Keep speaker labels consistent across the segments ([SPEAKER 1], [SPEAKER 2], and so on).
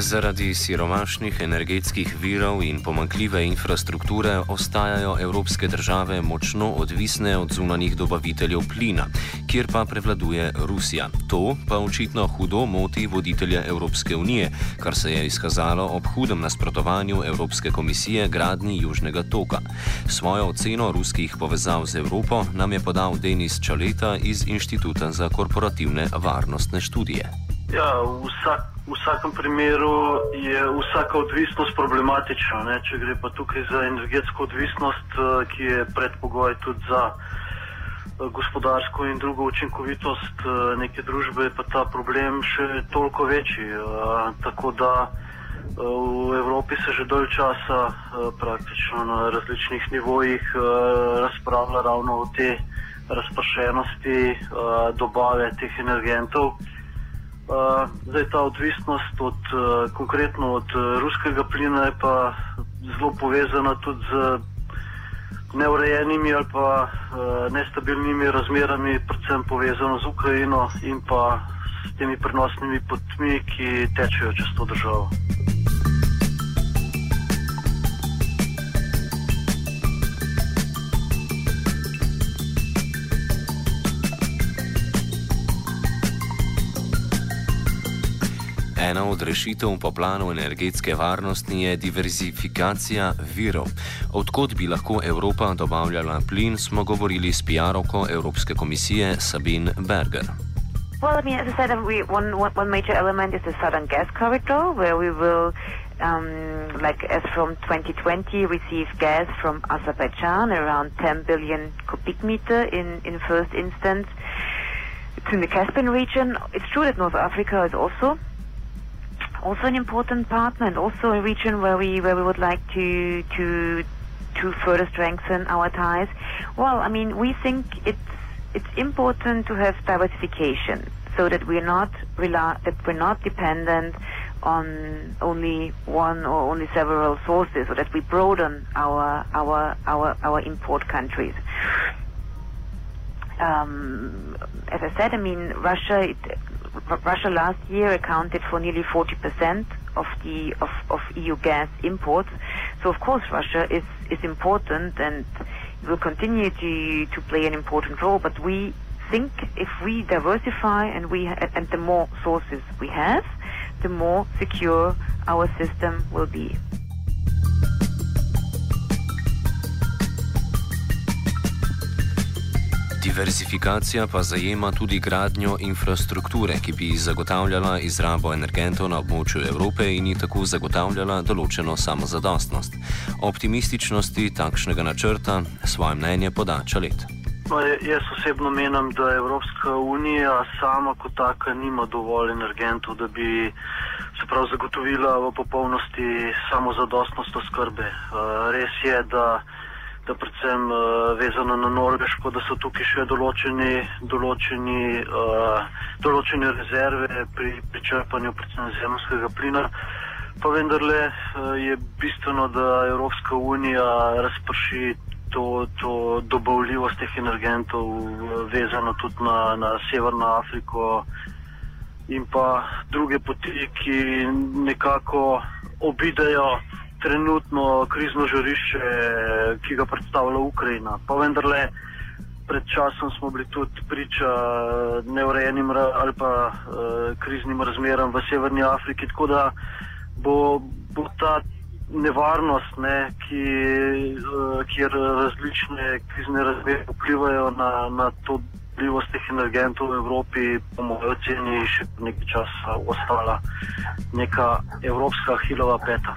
[SPEAKER 1] Zaradi siromašnih energetskih virov in pomankljive infrastrukture ostajajo evropske države močno odvisne od zunanjih dobaviteljev plina, kjer pa prevladuje Rusija. To pa očitno hudo moti voditelja Evropske unije, kar se je izkazalo ob hudem nasprotovanju Evropske komisije gradni Južnega toka. Svojo oceno ruskih povezav z Evropo nam je podal Denis Čaleta iz Inštituta za korporativne varnostne študije.
[SPEAKER 2] Ja, vsak v vsakem primeru je vsaka odvisnost problematična. Ne? Če gre pa tukaj za energetsko odvisnost, eh, ki je predpogoj tudi za eh, gospodarsko in drugo učinkovitost eh, neke družbe, je pa ta problem še toliko večji. Tako da v Evropi se že dolgo časa praktično na različnih nivojih razpravlja ravno o te razpršenosti dobave teh energentov. Zdaj ta odvisnost od, uh, konkretno od uh, ruskega plina je pa zelo povezana tudi z neurejenimi ali pa uh, nestabilnimi razmerami, predvsem povezano z Ukrajino in pa s temi prenosnimi potmi, ki tečejo čez to državo.
[SPEAKER 1] Ena od rešitev po planu energetske varnosti je diverzifikacija virov. Odkot bi lahko Evropa dobavljala plin, smo govorili s PR-oko Evropske komisije Sabin Berger.
[SPEAKER 3] Well, I mean, as I said, we, one, one major element is the southern gas corridor, where we will, um, like as from 2020, receive gas from Azerbaijan, around 10 billion cubic meter in, in first instance. It's in the Caspian region. It's true that North Africa is also also an important partner and also a region where we where we would like to to to further strengthen our ties. Well, I mean, we think it's it's important to have diversification so that we're not rely, that we're not dependent on only one or only several sources, or that we broaden our our our our import countries. Um, as I said, I mean, Russia. It, Russia last year accounted for nearly 40% of the of, of EU gas imports. So of course Russia is, is important and will continue to, to play an important role. But we think if we diversify and we and the more sources we have, the more secure our system will be.
[SPEAKER 1] Diverzifikacija pa zajema tudi gradnjo infrastrukture, ki bi zagotavljala izrabo energentov na območju Evrope in ji tako zagotavljala določeno samozadostnost. Optimističnosti takšnega načrta svoje mnenje podača let.
[SPEAKER 2] Jaz osebno menim, da Evropska unija sama kot taka nima dovolj energentov, da bi se prav zagotovila v popolnosti samozadostnost oskrbe. Uh, res je, da da predvsem uh, vezano na Norveško, da so tukaj še določeni, določeni, uh, določene rezerve pri, pri črpanju predvsem zemljskega plina. Pa vendarle uh, je bistveno, da Evropska unija razprši to, to dobavljivost teh energentov, uh, vezano tudi na, na Severno Afriko in pa druge poti, ki nekako obidejo trenutno krizno žarišče, ki ga predstavlja Ukrajina. Pa vendarle, pred časom smo bili tudi priča neurejenim ali pa uh, kriznim razmeram v Severni Afriki, tako da bo, bo ta nevarnost, ne, ki, uh, kjer različne krizne razmere vplivajo na, na to. Teh energentov v Evropi, po mojem oceni, še nekaj časa ostala neka evropska hilova peta.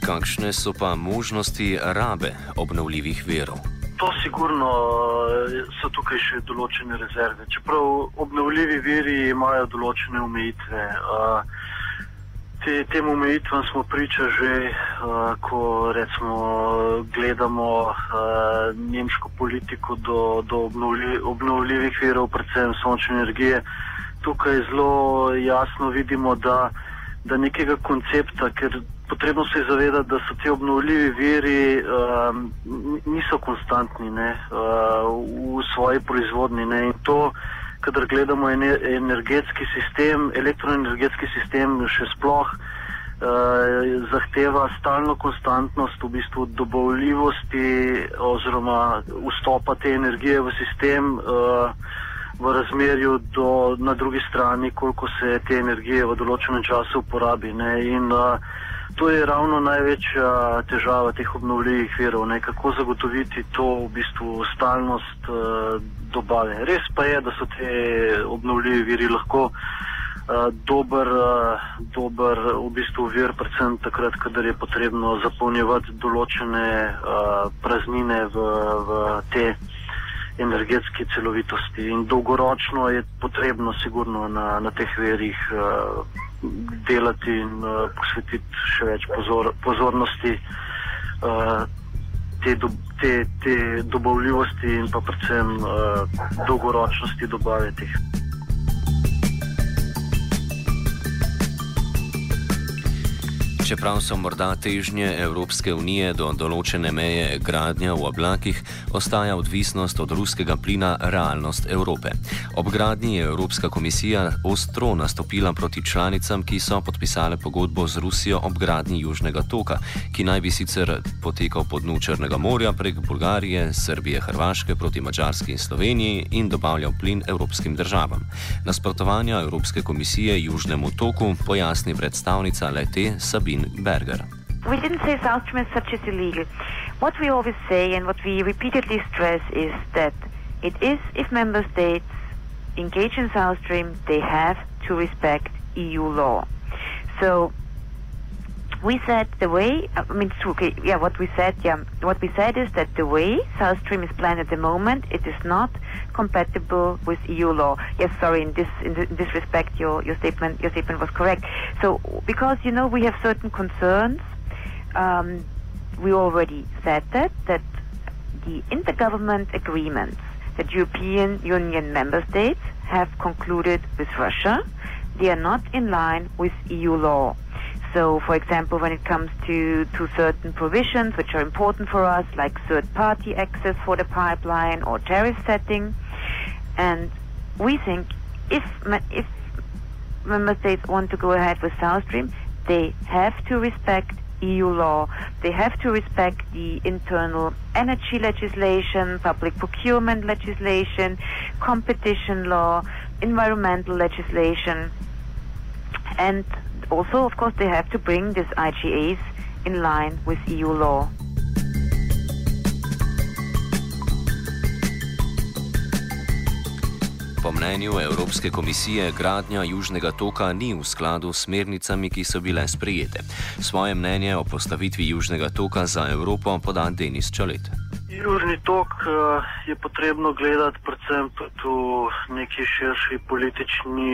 [SPEAKER 1] Kakšne so pa možnosti rabe obnovljivih verov?
[SPEAKER 2] To sigurno eh, so tukaj še določene rezerve. Čeprav obnovljivi veri imajo določene omejitve. Eh, te, tem omejitvam smo priča že, eh, ko recimo gledamo nemško politiko do, do obnovljivih verov, predvsem sončne energije. Tukaj zelo jasno vidimo, da, da nekega koncepta, ker potrebno se je zavedati, da so ti obnovljivi viri um, niso konstantni ne, uh, v svoji proizvodni. Ne, in to, kadar gledamo energetski sistem, elektroenergetski sistem še sploh uh, zahteva stalno konstantnost v bistvu dobavljivosti oziroma vstopa te energije v sistem. Uh, v razmerju do na drugi strani, koliko se te energije v določenem času uporabi. Ne? In uh, to je ravno največja težava teh obnovljivih virov, ne? kako zagotoviti to v bistvu stalnost uh, dobave. Res pa je, da so te obnovljivi viri lahko. Uh, dober, uh, dober v bistvu vir, predvsem takrat, kadar je potrebno zapolnjevati določene uh, praznine v, v te energetski celovitosti in dolgoročno je potrebno sigurno na, na teh verjih uh, delati in uh, posvetiti še več pozor, pozornosti uh, te, do, te, te dobavljivosti in pa predvsem uh, dolgoročnosti dobave teh.
[SPEAKER 1] Čeprav so morda težnje Evropske unije do določene meje gradnja v oblakih, ostaja odvisnost od ruskega plina realnost Evrope. Ob gradnji je Evropska komisija ostro nastopila proti članicam, ki so podpisale pogodbo z Rusijo ob gradnji Južnega toka, ki naj bi sicer potekal po dnu Črnega morja prek Bulgarije, Srbije, Hrvaške proti Mačarski in Sloveniji in dobavljal plin evropskim državam. Nasprotovanja Evropske komisije Južnemu toku pojasni predstavnica lete Sabine. Berger.
[SPEAKER 3] We didn't say South Stream as such is illegal. What we always say and what we repeatedly stress is that it is if member states engage in South Stream, they have to respect EU law. So we said the way, I mean, okay, yeah, what we said, yeah, what we said is that the way South Stream is planned at the moment, it is not compatible with EU law. Yes, sorry, in this in, this respect, your your statement your statement was correct. So because you know we have certain concerns, um, we already said that that the intergovernment agreements that European Union member states have concluded with Russia, they are not in line with EU law. So, for example, when it comes to, to certain provisions which are important for us, like third party access for the pipeline or tariff setting, and we think if, if member states want to go ahead with South Stream, they have to respect EU law. They have to respect the internal energy legislation, public procurement legislation, competition law, environmental legislation, and also, of course, they have to bring these IGAs in line with EU law.
[SPEAKER 1] Po mnenju Evropske komisije, gradnja Južnega toka ni v skladu s smernicami, ki so bile sprejete. Svoje mnenje o postavitvi Južnega toka za Evropo poda Denis Čolet.
[SPEAKER 2] Južni tok uh, je potrebno gledati predvsem tudi v neki širši politični,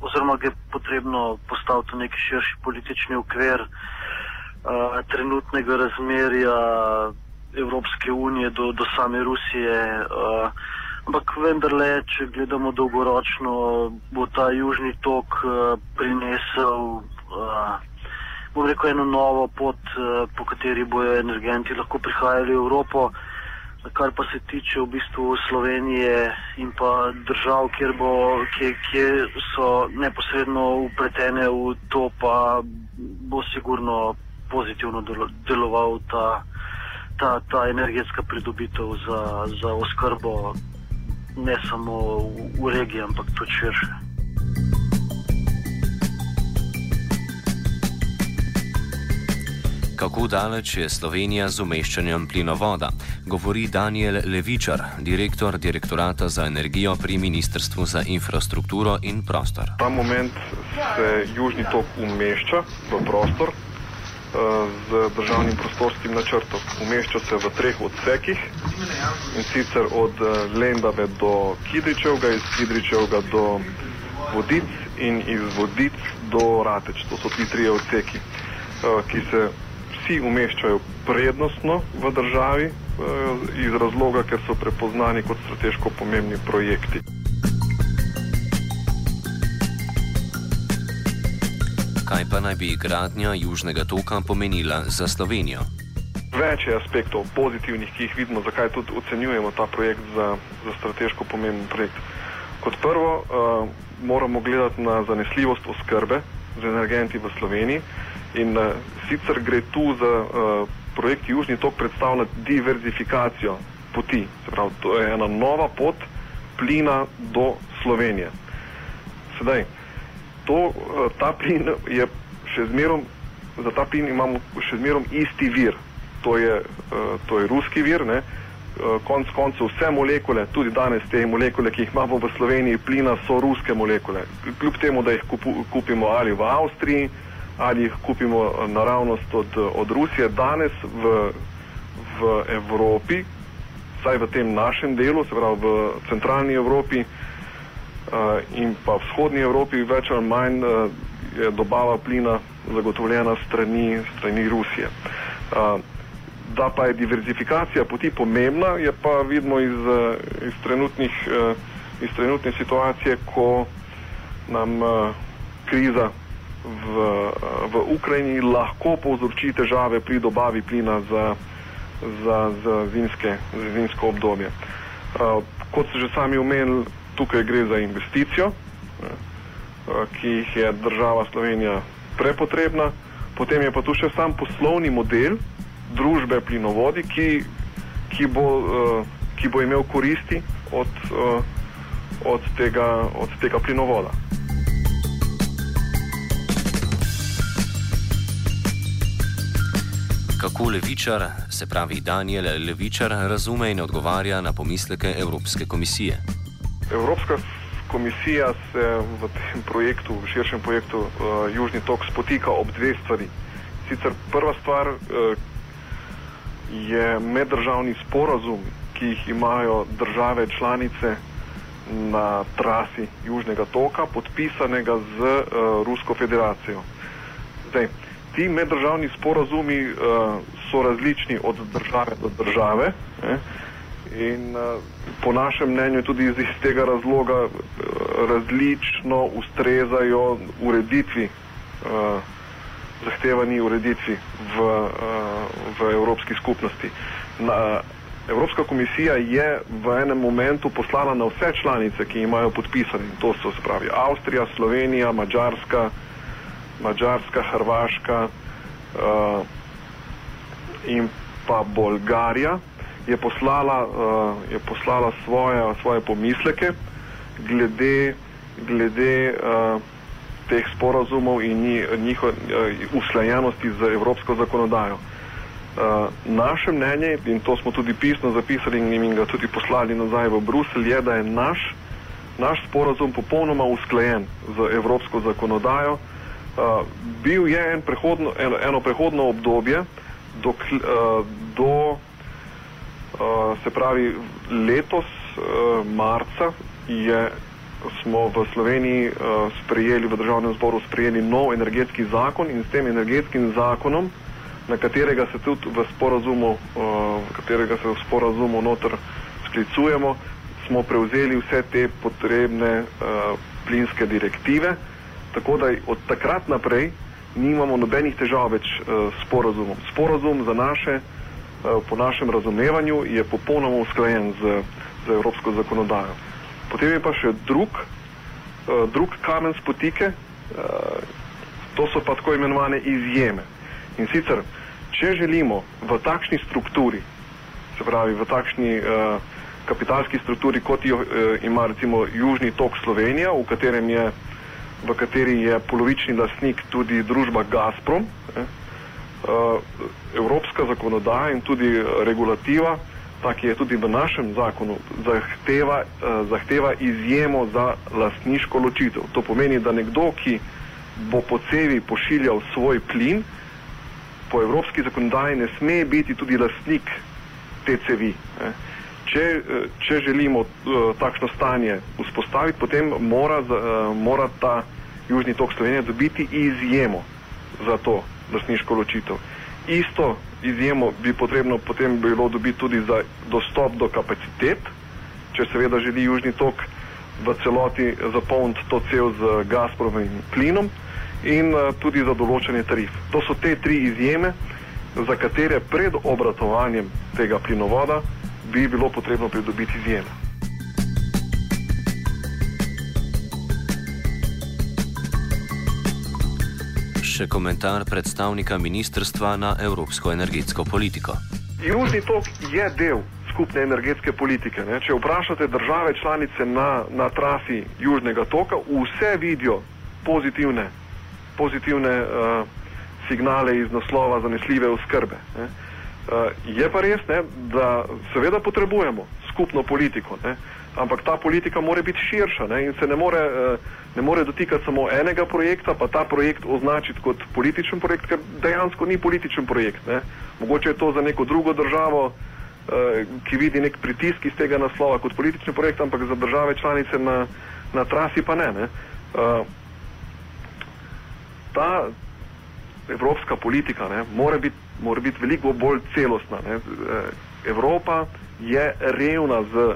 [SPEAKER 2] oziroma je potrebno postaviti neki širši politični okvir uh, trenutnega razmerja Evropske unije do, do same Rusije. Ampak vendarle, če gledamo dolgoročno, bo ta južni tok prinesel. Bom rekel, eno novo pot, eh, po kateri bojo energenti lahko prihajali v Evropo. Kar pa se tiče v bistvu Slovenije in pa držav, kjer, bo, kjer, kjer so neposredno upletene v to, pa bo sigurno pozitivno deloval ta, ta, ta energetska pridobitev za, za oskrbo ne samo v, v regiji, ampak tudi širše.
[SPEAKER 1] Kako daleč je Slovenija z umeščanjem plinovoda, govori Daniel Levičar, direktor direktorata za energijo pri Ministrstvu za infrastrukturo in prostor.
[SPEAKER 4] Ta moment se južni tok umešča v prostor eh, z državnim prostorskim načrtom. Umešča se v treh odsekih in sicer od eh, Lendave do Kidričevga, iz Kidričevga do Vodic in iz Vodic do Rateč. To so ti tri odseki, eh, ki se vsi umeščajo prednostno v državi eh, iz razloga, ker so prepoznani kot strateško pomembni projekti.
[SPEAKER 1] Kaj pa naj bi gradnja Južnega toka pomenila za Slovenijo?
[SPEAKER 4] Več je aspektov pozitivnih, ki jih vidimo, zakaj tudi ocenjujemo ta projekt za, za strateško pomemben projekt. Kot prvo, uh, moramo gledati na zanesljivost oskrbe z energenti v Sloveniji in uh, sicer gre tu za uh, projekt Južni tok predstavlja diverzifikacijo poti. Pravi, to je ena nova pot plina do Slovenije. Sedaj, to, uh, ta plin je še zmerom, za ta plin imamo še zmerom isti vir. To je, uh, to je ruski vir, ne? Uh, konc koncev vse molekule, tudi danes te molekule, ki jih imamo v Sloveniji, plina so ruske molekule. Kljub temu, da jih kupu, kupimo ali v Avstriji, ali jih kupimo naravnost od, od Rusije, danes v, v Evropi, vsaj v tem našem delu, se pravi v centralni Evropi uh, in pa vzhodni Evropi, več ali manj uh, je dobava plina zagotovljena strani, strani Rusije. Uh, da pa je diverzifikacija poti pomembna, je pa vidimo iz, iz, trenutnih, iz trenutne situacije, ko nam kriza v, v Ukrajini lahko povzroči težave pri dobavi plina za, za, za, zimske, za zimsko obdobje. Kot ste že sami omenili, tukaj gre za investicijo, ki jih je država Slovenija prepotrebna, potem je pa tu še sam poslovni model, družbe plinovodi, ki, ki, bo, uh, ki bo imel koristi od, uh, od, tega, od tega plinovoda.
[SPEAKER 1] Kako levičar, se pravi Daniel Levičar, razume in odgovarja na pomisleke Evropske komisije?
[SPEAKER 4] Evropska komisija se v tem projektu, v širšem projektu uh, Južni tok spotika ob dveh stvari. Sicer prva stvar, uh, je meddržavni sporazum, ki jih imajo države članice na trasi Južnega toka, podpisanega z uh, Rusko federacijo. Zdaj, ti meddržavni sporazumi uh, so različni od države do države eh, in uh, po našem mnenju tudi iz, tega razloga uh, različno ustrezajo ureditvi uh, zahtevani ureditvi v, uh, v Evropski skupnosti. Na, Evropska komisija je v enem momentu poslala na vse članice, ki imajo podpisane, to so spravi Avstrija, Slovenija, Mačarska, Mačarska, Hrvaška uh, in pa Bolgarija, je poslala, uh, je poslala svoje, svoje pomisleke glede, glede uh, teh sporazumov in njihove usklajenosti z evropsko zakonodajo. Uh, naše mnenje, in to smo tudi pisno zapisali in ga tudi poslali nazaj v Bruselj, je, da je naš, naš sporazum popolnoma usklajen z evropsko zakonodajo. Uh, bil je en prehodno, eno, eno prehodno obdobje, dok, uh, do, uh, se pravi, letos, uh, marca, je smo v Sloveniji uh, sprejeli, v državnem zboru sprejeli nov energetski zakon in s tem energetskim zakonom, na katerega se tudi v sporazumu, uh, katerega se v sporazumu noter sklicujemo, smo prevzeli vse te potrebne uh, plinske direktive, tako da od takrat naprej nimamo nobenih težav več uh, s sporazumom. Sporazum za naše, uh, po našem razumevanju, je popolnoma usklajen z, z evropsko zakonodajo. Potem je pa še drug, uh, drug kamen spotike, uh, to so pa tako imenovane izjeme. In sicer, če želimo v takšni strukturi, se pravi v takšni uh, kapitalski strukturi, kot jo uh, ima recimo Južni tok Slovenija, v, je, v kateri je polovični lasnik tudi družba Gazprom, eh, evropska zakonodaja in tudi regulativa ta, ki je tudi v našem zakonu, zahteva, uh, zahteva izjemo za lastniško ločitev. To pomeni, da nekdo, ki bo po cevi pošiljal svoj plin, po evropski zakonodaji ne sme biti tudi lastnik te cevi. Ne. Če, eh, če želimo uh, takšno stanje vzpostaviti, potem mora, uh, mora ta južni tok Slovenije dobiti izjemo za to lastniško ločitev. Isto izjemo bi potrebno potem bilo dobiti tudi za dostop do kapacitet, če seveda želi Južni tok v celoti zapolniti to cel z Gazprom in plinom. in tudi za določanje tarif. To so te tri izjeme, za katere pred obratovanjem tega plinovoda bi bilo potrebno pridobiti izjeme.
[SPEAKER 1] še komentar predstavnika ministrstva na evropsko energetsko politiko.
[SPEAKER 4] Južni tok je del skupne energetske politike. Ne? Če vprašate države članice na, na trasi Južnega toka, vse vidijo pozitivne, pozitivne uh, signale iz naslova zanesljive oskrbe. Uh, je pa res, ne, da seveda potrebujemo skupno politiko. Ne? ampak ta politika mora biti širša ne? in se ne more, eh, ne more dotikati samo enega projekta, pa ta projekt označiti kot političen projekt, ker dejansko ni političen projekt. Ne? Mogoče je to za neko drugo državo, eh, ki vidi nek pritisk iz tega naslova kot politični projekt, ampak za države članice na, na trasi pa ne. ne? Ta evropska politika ne, mora, biti, mora biti veliko bolj celostna. Ne. Evropa je revna z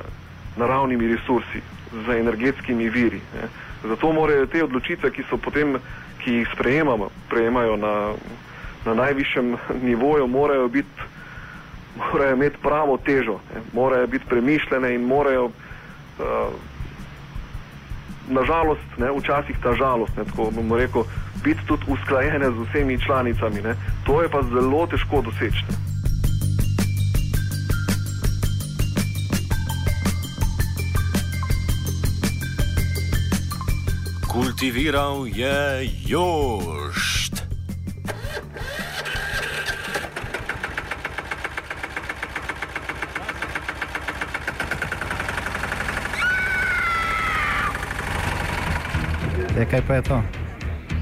[SPEAKER 4] naravnimi resursi, z energetskimi viri. Ne. Zato morajo te odločitve, ki so potem, ki jih sprejemamo, prejemajo na, na najvišjem nivoju, morajo, biti, morajo imeti pravo težo, ne. morajo biti premišljene in morajo, uh, nažalost, ne, včasih ta žalost, ne, tako bomo rekel, biti tudi usklajene z vsemi članicami. Ne. To je pa zelo težko doseči. Ne.
[SPEAKER 1] Kultiviral je jošt.
[SPEAKER 5] E, kaj pa je to?